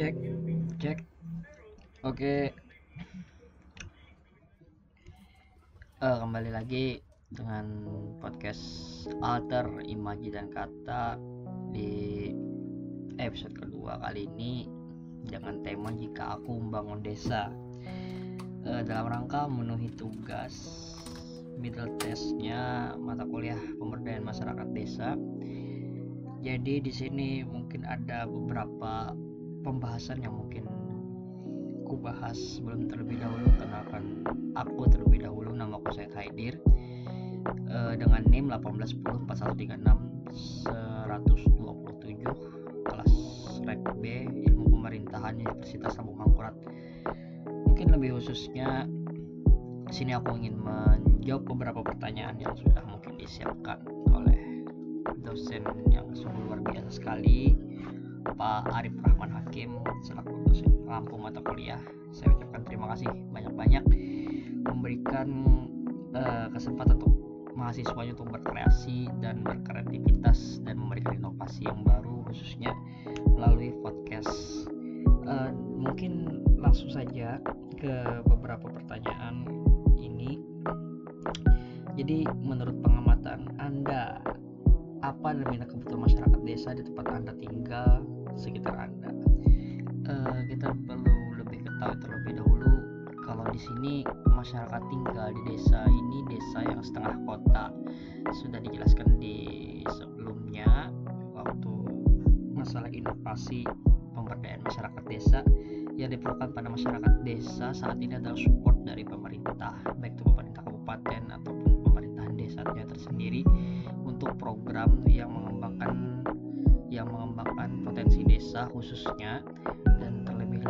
cek cek oke. Eh, kembali lagi dengan podcast alter imaji dan kata di episode kedua kali ini. Dengan tema jika aku membangun desa. Eh, dalam rangka memenuhi tugas middle testnya mata kuliah pemberdayaan masyarakat desa. Jadi di sini mungkin ada beberapa pembahasan yang mungkin ku bahas sebelum terlebih dahulu kenalkan aku terlebih dahulu nama aku Said Haidir. Eh, dengan NIM 1810436 127 kelas Rek B ilmu pemerintahan Universitas Lambung Mangkurat. Mungkin lebih khususnya sini aku ingin menjawab beberapa pertanyaan yang sudah mungkin disiapkan oleh dosen yang sungguh luar biasa sekali Pak Arif Rahman Hakim selaku dosen pengampu mata kuliah saya ucapkan terima kasih banyak-banyak memberikan eh, kesempatan untuk mahasiswanya untuk berkreasi dan berkreativitas dan memberikan inovasi yang baru khususnya melalui podcast Eh, mungkin langsung saja ke beberapa pertanyaan ini jadi menurut pengamatan Anda apa determinan kebutuhan masyarakat desa di tempat Anda tinggal sekitar Anda? Eh, kita perlu lebih ketahui terlebih dahulu kalau di sini masyarakat tinggal di desa ini desa yang setengah kota. Sudah dijelaskan di sebelumnya waktu masalah inovasi pemberdayaan masyarakat desa yang diperlukan pada masyarakat desa saat ini adalah support dari pemerintah baik itu pemerintah kabupaten ataupun pemerintahan desanya tersendiri untuk program yang mengembangkan yang mengembangkan potensi desa khususnya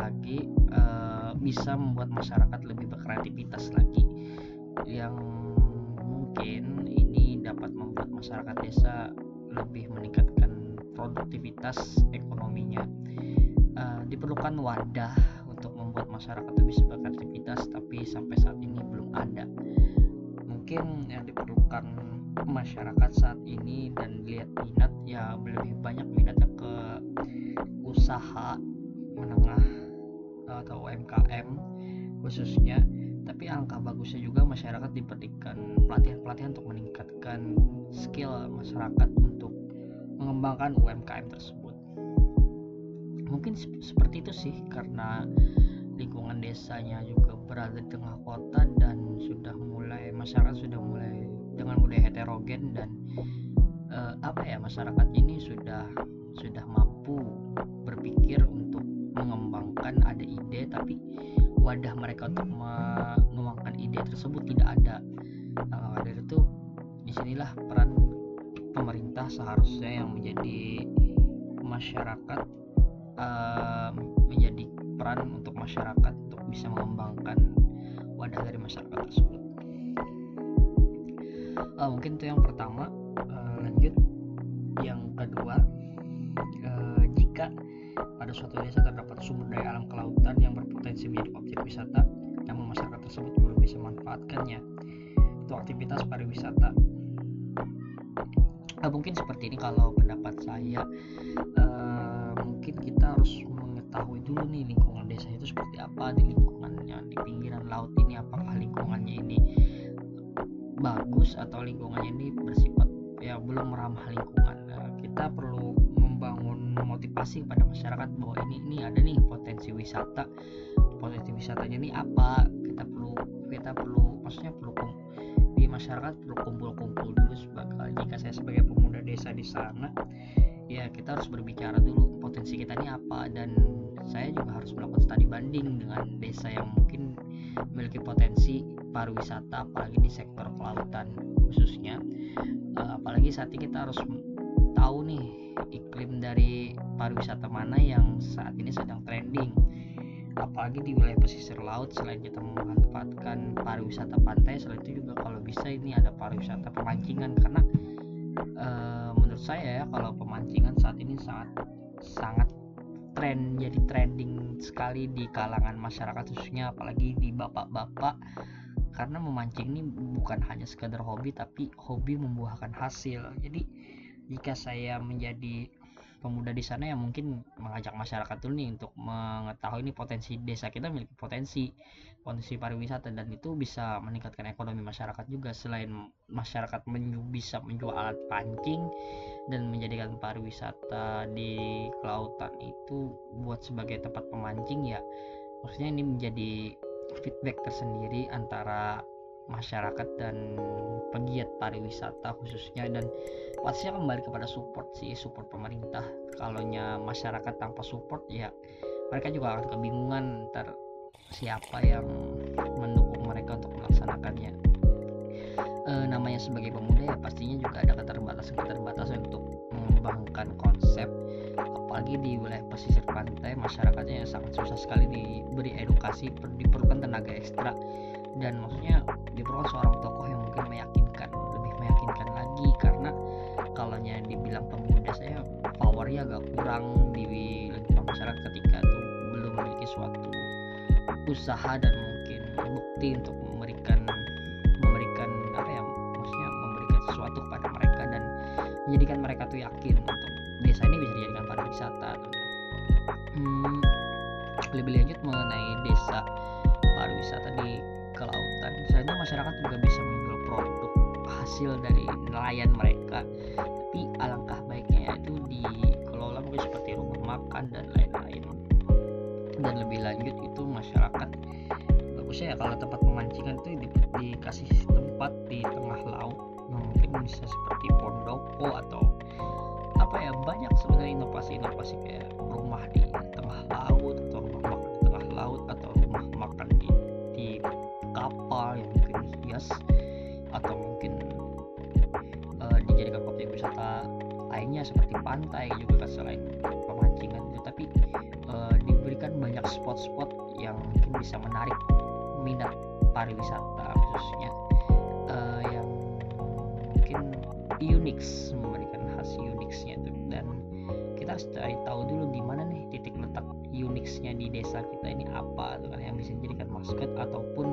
lagi eh, bisa membuat masyarakat lebih berkreativitas lagi. Yang mungkin ini dapat membuat masyarakat desa lebih meningkatkan produktivitas ekonominya. Eh, diperlukan wadah untuk membuat masyarakat lebih berkreativitas tapi sampai saat ini belum ada. Mungkin yang diperlukan masyarakat saat ini dan lihat minat ya lebih banyak minatnya ke usaha menengah atau UMKM khususnya. Tapi angka bagusnya juga masyarakat diberikan pelatihan-pelatihan untuk meningkatkan skill masyarakat untuk mengembangkan UMKM tersebut. Mungkin sep- seperti itu sih karena lingkungan desanya juga berada di tengah kota dan sudah mulai masyarakat sudah mulai dengan budaya heterogen dan eh, apa ya masyarakat ini sudah sudah mampu berpikir untuk mengembangkan ada ide tapi wadah mereka untuk mengembangkan ide tersebut tidak ada Nah, dari itu di sinilah peran pemerintah seharusnya yang menjadi masyarakat eh, menjadi peran untuk masyarakat untuk bisa mengembangkan wadah dari masyarakat tersebut. Eh, mungkin itu yang pertama. Eh, lanjut yang kedua, eh, jika pada suatu desa memanfaatkannya, itu aktivitas pariwisata. Eh, mungkin seperti ini kalau pendapat saya eh, mungkin kita harus mengetahui dulu nih lingkungan desa itu seperti apa di lingkungannya di pinggiran laut ini apakah lingkungannya ini bagus atau lingkungannya ini bersifat ya belum ramah lingkungan. Nah, kita perlu membangun motivasi kepada masyarakat bahwa ini ini ada nih potensi wisata. Potensi wisatanya ini apa? Kita perlu kita perlu maksudnya perlu di masyarakat perlu kumpul-kumpul dulu sebagai jika saya sebagai pemuda desa di sana ya kita harus berbicara dulu potensi kita ini apa. Dan saya juga harus melakukan studi banding dengan desa yang mungkin memiliki potensi pariwisata apalagi di sektor kelautan khususnya. Eh, apalagi saat ini kita harus tahu nih iklim dari pariwisata mana yang saat ini sedang trending apalagi di wilayah pesisir laut selain kita memanfaatkan pariwisata pantai selain itu juga kalau bisa ini ada pariwisata pemancingan. Karena eh, menurut saya ya kalau pemancingan saat ini sangat sangat tren jadi trending sekali di kalangan masyarakat khususnya apalagi di bapak-bapak. Karena memancing ini bukan hanya sekedar hobi tapi hobi membuahkan hasil. Jadi jika saya menjadi pemuda di sana yang mungkin mengajak masyarakat dulu nih untuk mengetahui ini potensi desa kita memiliki potensi potensi pariwisata dan itu bisa meningkatkan ekonomi masyarakat juga. Selain masyarakat menju bisa menjual alat pancing dan menjadikan pariwisata di kelautan itu buat sebagai tempat pemancing ya maksudnya ini menjadi feedback tersendiri antara masyarakat dan pegiat pariwisata khususnya dan pastinya kembali kepada support sih support pemerintah. Kalau masyarakat tanpa support ya mereka juga akan kebingungan ntar siapa yang mendukung mereka untuk melaksanakannya. E, namanya sebagai pemuda ya pastinya juga ada keterbatasan-keterbatasan untuk mengembangkan konsep. Apalagi di wilayah pesisir pantai masyarakatnya sangat susah sekali diberi edukasi diperlukan tenaga ekstra dan maksudnya diperlukan seorang tokoh yang mungkin meyakinkan lebih meyakinkan lagi. Karena kalau dibilang pemuda saya powernya agak kurang di lingkungan masyarakat ketika itu belum memiliki suatu usaha dan mungkin bukti untuk memberikan memberikan apa ya maksudnya memberikan sesuatu kepada mereka dan menjadikan mereka tuh yakin untuk desa ini bisa dijadikan pariwisata. Hmm, lebih lanjut mengenai desa pariwisata di kelautan. Sebenarnya masyarakat juga bisa menjual produk hasil dari nelayan mereka. Tapi alangkah baiknya itu dikelola mungkin seperti rumah makan dan lain-lain. Dan lebih lanjut itu masyarakat. Bagusnya ya kalau tempat pemancingan itu di, dikasih tempat di tengah laut mungkin bisa seperti pondoko atau apa ya banyak sebenarnya inovasi-inovasi kayak objek wisata lainnya seperti pantai juga kan selain pemancingan itu. Tapi uh, diberikan banyak spot-spot yang mungkin bisa menarik minat pariwisata khususnya. Uh, yang mungkin unik memberikan khas uniknya itu. Dan kita harus cari tahu dulu di mana nih titik letak uniknya di desa kita ini apa tuh kan yang bisa dijadikan maskot ataupun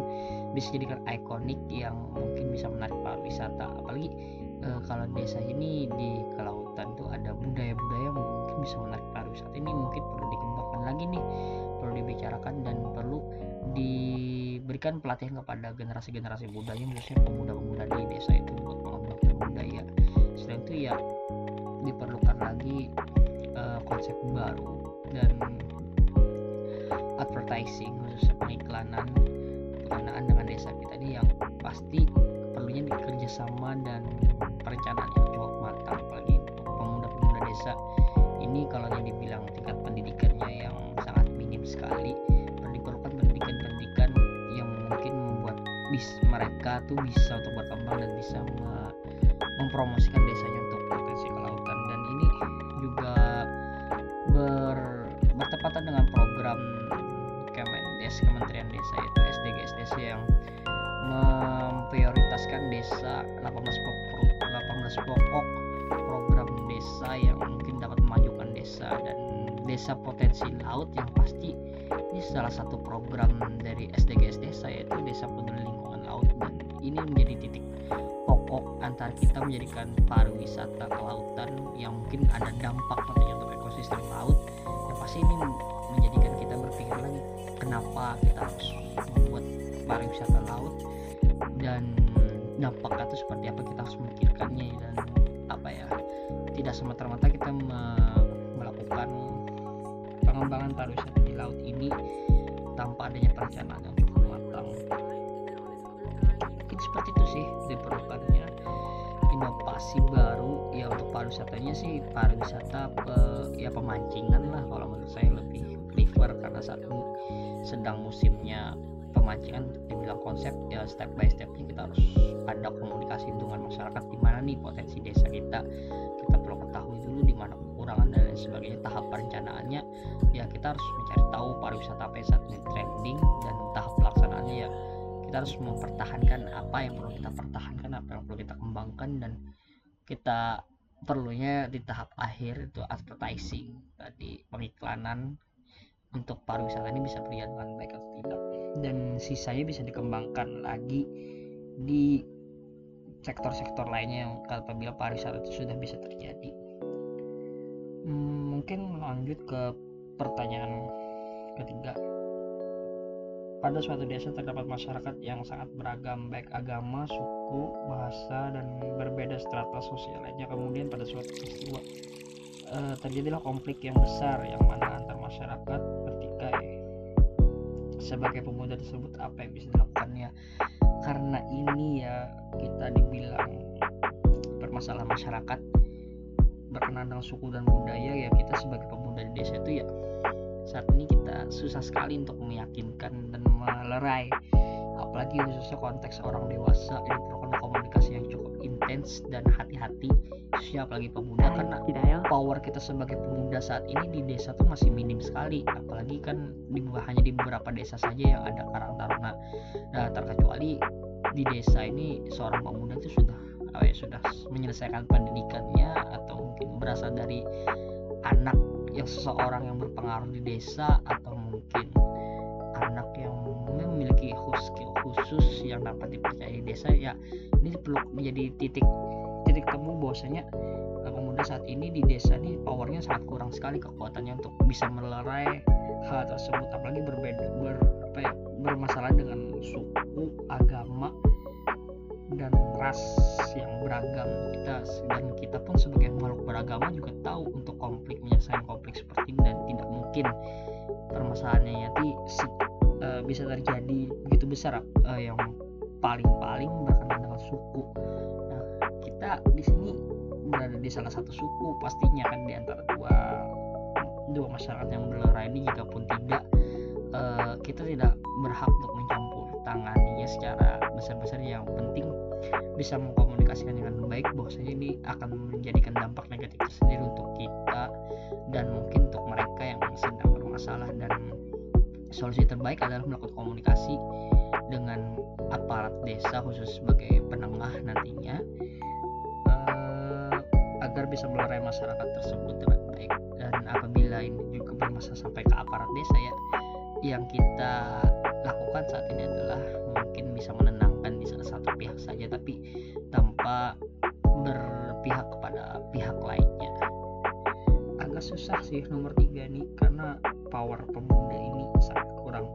bisa dijadikan ikonik yang mungkin bisa menarik pariwisata apalagi e, kalau desa ini di kelautan tuh ada budaya-budaya yang mungkin bisa menarik pariwisata ini mungkin perlu dikembangkan lagi nih perlu dibicarakan dan perlu diberikan pelatihan kepada generasi-generasi budaya khususnya pemuda-pemuda di desa itu buat mengembangkan budaya. Selain itu ya diperlukan lagi uh, konsep baru dan advertising khususnya pengiklanan pengenaan dengan desa kita ini yang pasti perlunya sama dan perencanaan yang cukup matang. Apalagi pemuda-pemuda desa ini kalau yang dibilang tingkat pendidikannya yang sangat minim sekali diperlukan pendidikan-pendidikan yang mungkin membuat bis mereka tuh bisa untuk berkembang dan bisa mempromosikan desanya untuk potensi kelautan. Dan ini juga ber, bertepatan dengan desa 18 pokok 18 pokok program desa yang mungkin dapat memajukan desa dan desa potensi laut yang pasti ini salah satu program dari SDGs desa yaitu desa peduli lingkungan laut. Dan ini menjadi titik pokok antara kita menjadikan pariwisata kelautan yang mungkin ada dampak nantinya untuk ekosistem laut. Yang pasti ini menjadikan kita berpikir lagi kenapa kita harus membuat pariwisata laut? Dan dampaknya itu seperti apa kita harus memikirkannya dan apa ya tidak semata-mata kita me melakukan pengembangan pariwisata di laut ini tanpa adanya perencanaan yang cukup matang. Mungkin seperti itu sih diperlukannya inovasi baru. Ya untuk pariwisatanya sih pariwisata pe, ya pemancingan lah kalau menurut saya lebih prefer karena saat ini sedang musimnya pemancingan dibilang konsep ya step by stepnya kita harus ada komunikasi dengan masyarakat di mana nih potensi desa kita. Kita perlu ketahui dulu di mana kekurangan dan lain sebagainya. Tahap perencanaannya ya kita harus mencari tahu pariwisata apa yang saat ini trending dan tahap pelaksanaannya ya. Kita harus mempertahankan apa yang perlu kita pertahankan apa yang perlu kita kembangkan dan kita perlunya di tahap akhir itu advertising tadi pengiklanan untuk pariwisata ini bisa berjalan dengan baik atau tidak. Dan sisanya bisa dikembangkan lagi di sektor-sektor lainnya yang apabila pariwisata itu sudah bisa terjadi. Hmm, mungkin lanjut ke pertanyaan ketiga. Pada suatu desa terdapat masyarakat yang sangat beragam baik agama, suku, bahasa, dan berbeda strata sosial lainnya. Kemudian pada suatu peristiwa uh, terjadilah konflik yang besar yang mana masyarakat ketika eh, sebagai pemuda tersebut apa yang bisa dilakukannya. Karena ini ya kita dibilang permasalahan masyarakat berkenaan suku dan budaya ya kita sebagai pemuda di desa itu ya saat ini kita susah sekali untuk meyakinkan dan melerai apalagi khususnya konteks orang dewasa yang perlukan komunikasi yang cukup intens dan hati-hati khususnya apalagi pemuda karena ya. power kita sebagai pemuda saat ini di desa tuh masih minim sekali apalagi kan di hanya di beberapa desa saja yang ada karang taruna nah terkecuali di desa ini seorang pemuda itu sudah oh ya sudah menyelesaikan pendidikannya atau mungkin berasal dari anak yang seseorang yang berpengaruh di desa atau mungkin anak yang memiliki skill khusus yang dapat dipercaya di desa ya ini perlu menjadi titik titik temu bahwasanya eh, pemuda saat ini di desa ini powernya sangat kurang sekali kekuatannya untuk bisa melerai hal tersebut apalagi berbeda ber, apa ya, bermasalah dengan suku agama dan ras yang beragam. Kita dan kita pun sebagai makhluk beragama juga tahu untuk konflik menyelesaikan konflik seperti ini dan tidak mungkin permasalahannya nanti uh, bisa terjadi begitu besar uh, yang paling-paling berkenaan dengan suku. Nah kita di sini berada di salah satu suku pastinya kan di antara dua dua masyarakat yang berlerai ini jika pun tidak uh, kita tidak berhak untuk mencampur tanganinya secara besar-besar. Yang penting bisa mengkomunikasikan dengan baik bahwasanya ini akan menjadikan dampak negatif sendiri untuk kita dan mungkin untuk mereka yang sedang bermasalah dan solusi terbaik adalah melakukan komunikasi dengan aparat desa khusus sebagai penengah nantinya uh, agar bisa melerai masyarakat tersebut dengan baik. Dan apabila ini juga bermasalah sampai ke aparat desa ya yang kita lakukan saat ini adalah mungkin bisa menenangkan di salah satu pihak saja tapi tanpa berpihak kepada pihak lainnya. Agak susah sih nomor tiga nih karena power pemuda ini sangat kurang.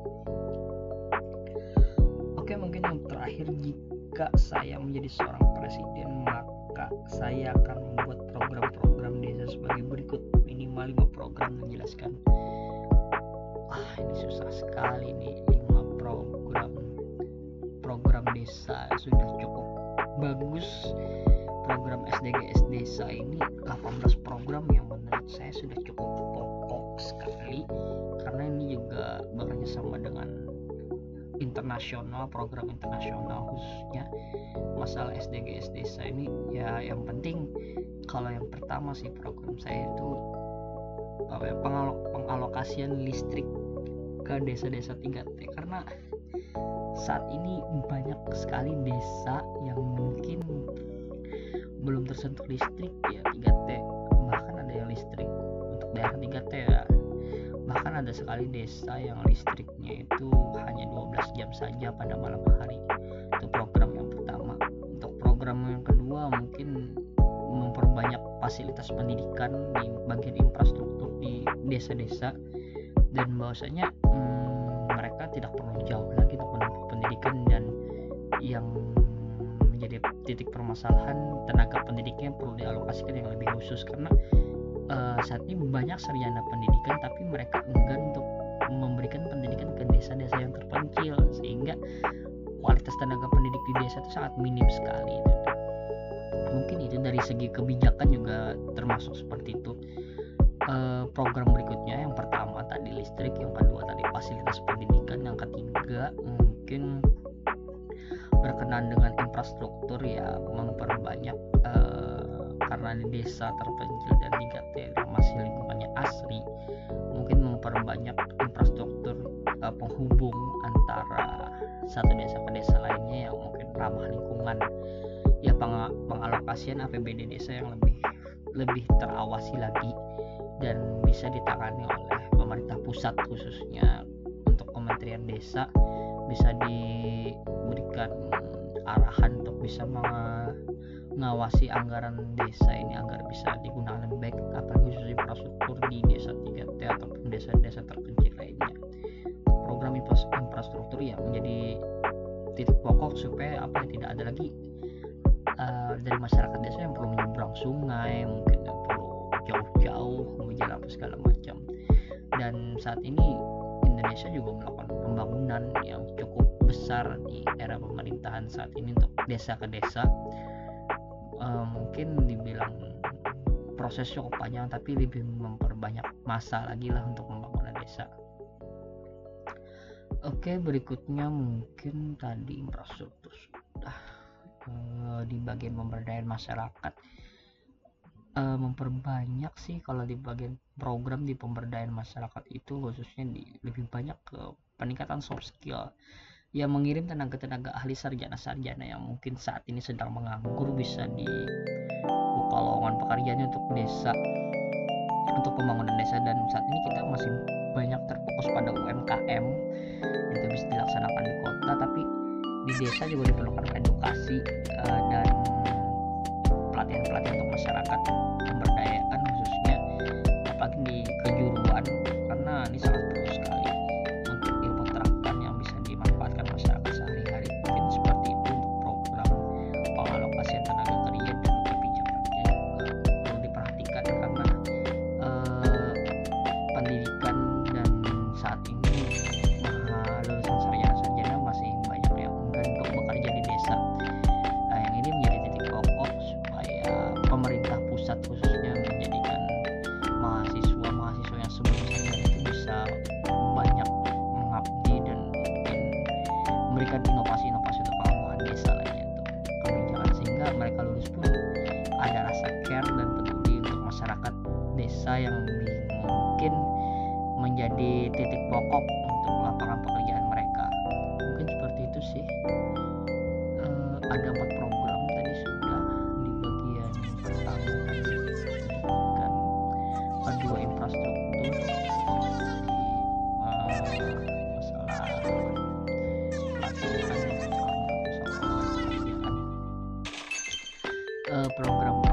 Oke mungkin yang terakhir jika saya menjadi seorang presiden maka saya akan membuat program-program desa sebagai berikut. Minimal lima program menjelaskan. Ah ini susah sekali nih lima program. Program desa sudah cukup bagus. Program SDGs desa ini 18 program yang menurut saya sudah cukup sekali karena ini juga bekerja sama dengan internasional program internasional khususnya. Masalah SDGs desa ini ya yang penting kalau yang pertama sih program saya itu ya, pengalokasian listrik ke desa-desa 3T karena saat ini banyak sekali desa yang mungkin belum tersentuh listrik ya 3T bahkan ada yang listrik daerah 3T ya bahkan ada sekali desa yang listriknya itu hanya 12 jam saja pada malam hari. Itu program yang pertama. Untuk program yang kedua mungkin memperbanyak fasilitas pendidikan di bagian infrastruktur di desa-desa. Dan bahwasanya hmm, mereka tidak perlu jauh lagi untuk menempuh pendidikan dan yang menjadi titik permasalahan tenaga pendidiknya perlu dialokasikan yang lebih khusus. Karena uh, saat ini banyak sarjana pendidikan tapi mereka enggan untuk memberikan pendidikan ke desa-desa yang terpencil sehingga kualitas tenaga pendidik di desa itu sangat minim sekali. Mungkin itu dari segi kebijakan juga termasuk seperti itu. Uh, program berikutnya yang pertama tadi listrik yang kedua tadi fasilitas pendidikan yang ketiga mungkin berkenan dengan infrastruktur ya memperbanyak uh, karena di desa terpencil dan di yang masih lingkungannya asri mungkin memperbanyak infrastruktur uh, penghubung antara satu desa ke desa lainnya yang mungkin ramah lingkungan. Ya peng pengalokasian APBD desa yang lebih lebih terawasi lagi dan bisa ditangani oleh pemerintah pusat khususnya untuk Kementerian Desa bisa diberikan arahan untuk bisa mengawasi anggaran desa ini agar bisa digunakan lebih baik apalagi khusus infrastruktur di desa 3T ataupun desa-desa terpencil lainnya. Program infrastruktur yang menjadi titik pokok supaya apa tidak ada lagi uh, dari masyarakat desa yang perlu menyeberang sungai mungkin yang perlu jauh-jauh menjalan apa segala macam. Dan saat ini Indonesia juga melakukan pembangunan yang cukup besar di era pemerintahan saat ini untuk desa ke desa uh, mungkin dibilang proses cukup panjang tapi lebih memperbanyak masa lagi lah untuk pembangunan desa. Oke berikutnya mungkin tadi infrastruktur sudah uh, di bagian pemberdayaan masyarakat. Uh, memperbanyak sih kalau di bagian program di pemberdayaan masyarakat itu khususnya di lebih banyak ke peningkatan soft skill yang mengirim tenaga-tenaga ahli sarjana-sarjana yang mungkin saat ini sedang menganggur bisa dibuka lowongan pekerjaannya untuk desa untuk pembangunan desa. Dan saat ini kita masih banyak terfokus pada UMKM itu bisa dilaksanakan di kota tapi di desa juga diperlukan edukasi uh, dan pelatihan-pelatihan untuk masyarakat pemberdayaan programa.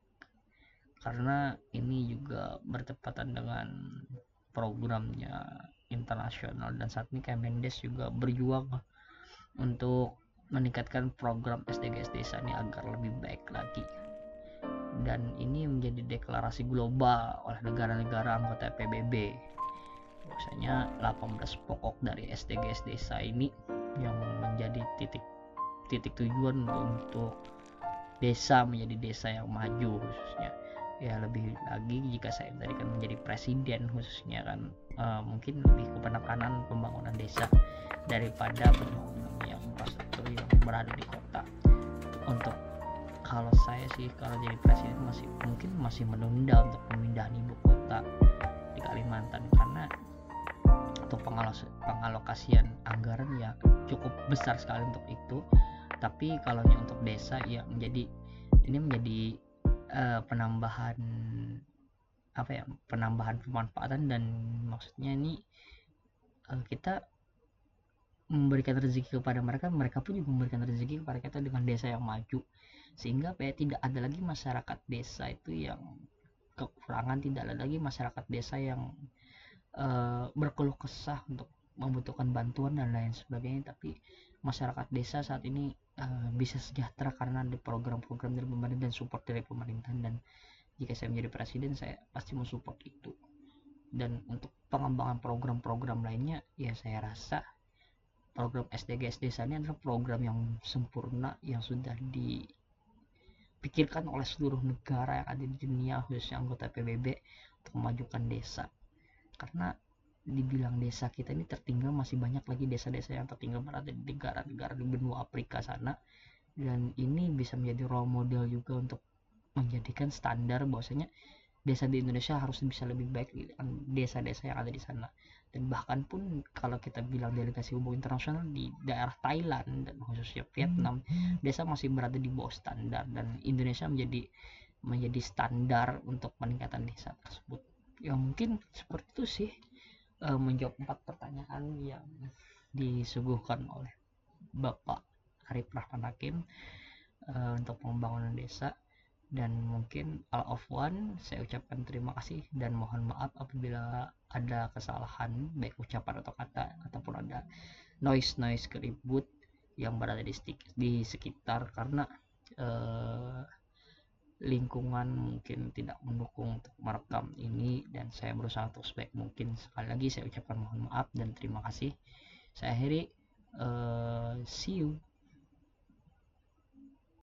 karena ini juga bertepatan dengan programnya internasional dan saat ini Kemendes juga berjuang untuk meningkatkan program SDGs desa ini agar lebih baik lagi. Dan ini menjadi deklarasi global oleh negara-negara anggota PBB biasanya 18 pokok dari SDGs desa ini yang menjadi titik titik tujuan untuk desa menjadi desa yang maju khususnya ya lebih lagi jika saya tadi kan menjadi presiden khususnya kan uh, mungkin lebih ke penekanan pembangunan desa daripada pembangunan yang infrastruktur yang berada di kota. Untuk kalau saya sih kalau jadi presiden masih mungkin masih menunda untuk pemindahan ibu kota di Kalimantan karena untuk pengalos pengalokasian anggaran ya cukup besar sekali untuk itu. Tapi kalau untuk desa ya menjadi ini menjadi uh, penambahan apa ya penambahan pemanfaatan dan maksudnya ini uh, kita memberikan rezeki kepada mereka mereka pun juga memberikan rezeki kepada kita dengan desa yang maju. Sehingga ya tidak ada lagi masyarakat desa itu yang kekurangan tidak ada lagi masyarakat desa yang uh, berkeluh kesah untuk membutuhkan bantuan dan lain sebagainya. Tapi masyarakat desa saat ini uh, bisa sejahtera karena ada program-program dari pemerintah dan support dari pemerintahan dan jika saya menjadi presiden saya pasti mau support itu. Dan untuk pengembangan program-program lainnya ya saya rasa program SDGs desa ini adalah program yang sempurna yang sudah dipikirkan oleh seluruh negara yang ada di dunia khususnya anggota PBB untuk memajukan desa. Karena dibilang desa kita ini tertinggal masih banyak lagi desa-desa yang tertinggal berada di negara-negara di benua Afrika sana. Dan ini bisa menjadi role model juga untuk menjadikan standar bahwasanya desa di Indonesia harus bisa lebih baik desa-desa yang ada di sana. Dan bahkan pun kalau kita bilang delegasi hubungan internasional di daerah Thailand dan khususnya Vietnam hmm. desa masih berada di bawah standar dan Indonesia menjadi menjadi standar untuk peningkatan desa tersebut. Ya mungkin seperti itu sih uh, menjawab empat pertanyaan yang disuguhkan oleh Bapak Arif Rahman Hakim uh, untuk pembangunan desa. Dan mungkin all of one saya ucapkan terima kasih dan mohon maaf apabila ada kesalahan baik ucapan atau kata ataupun ada noise noise keribut yang berada di, sekitar. Karena uh, lingkungan mungkin tidak mendukung untuk merekam ini dan saya berusaha untuk sebaik mungkin. Sekali lagi saya ucapkan mohon maaf dan terima kasih. Saya akhiri uh, see you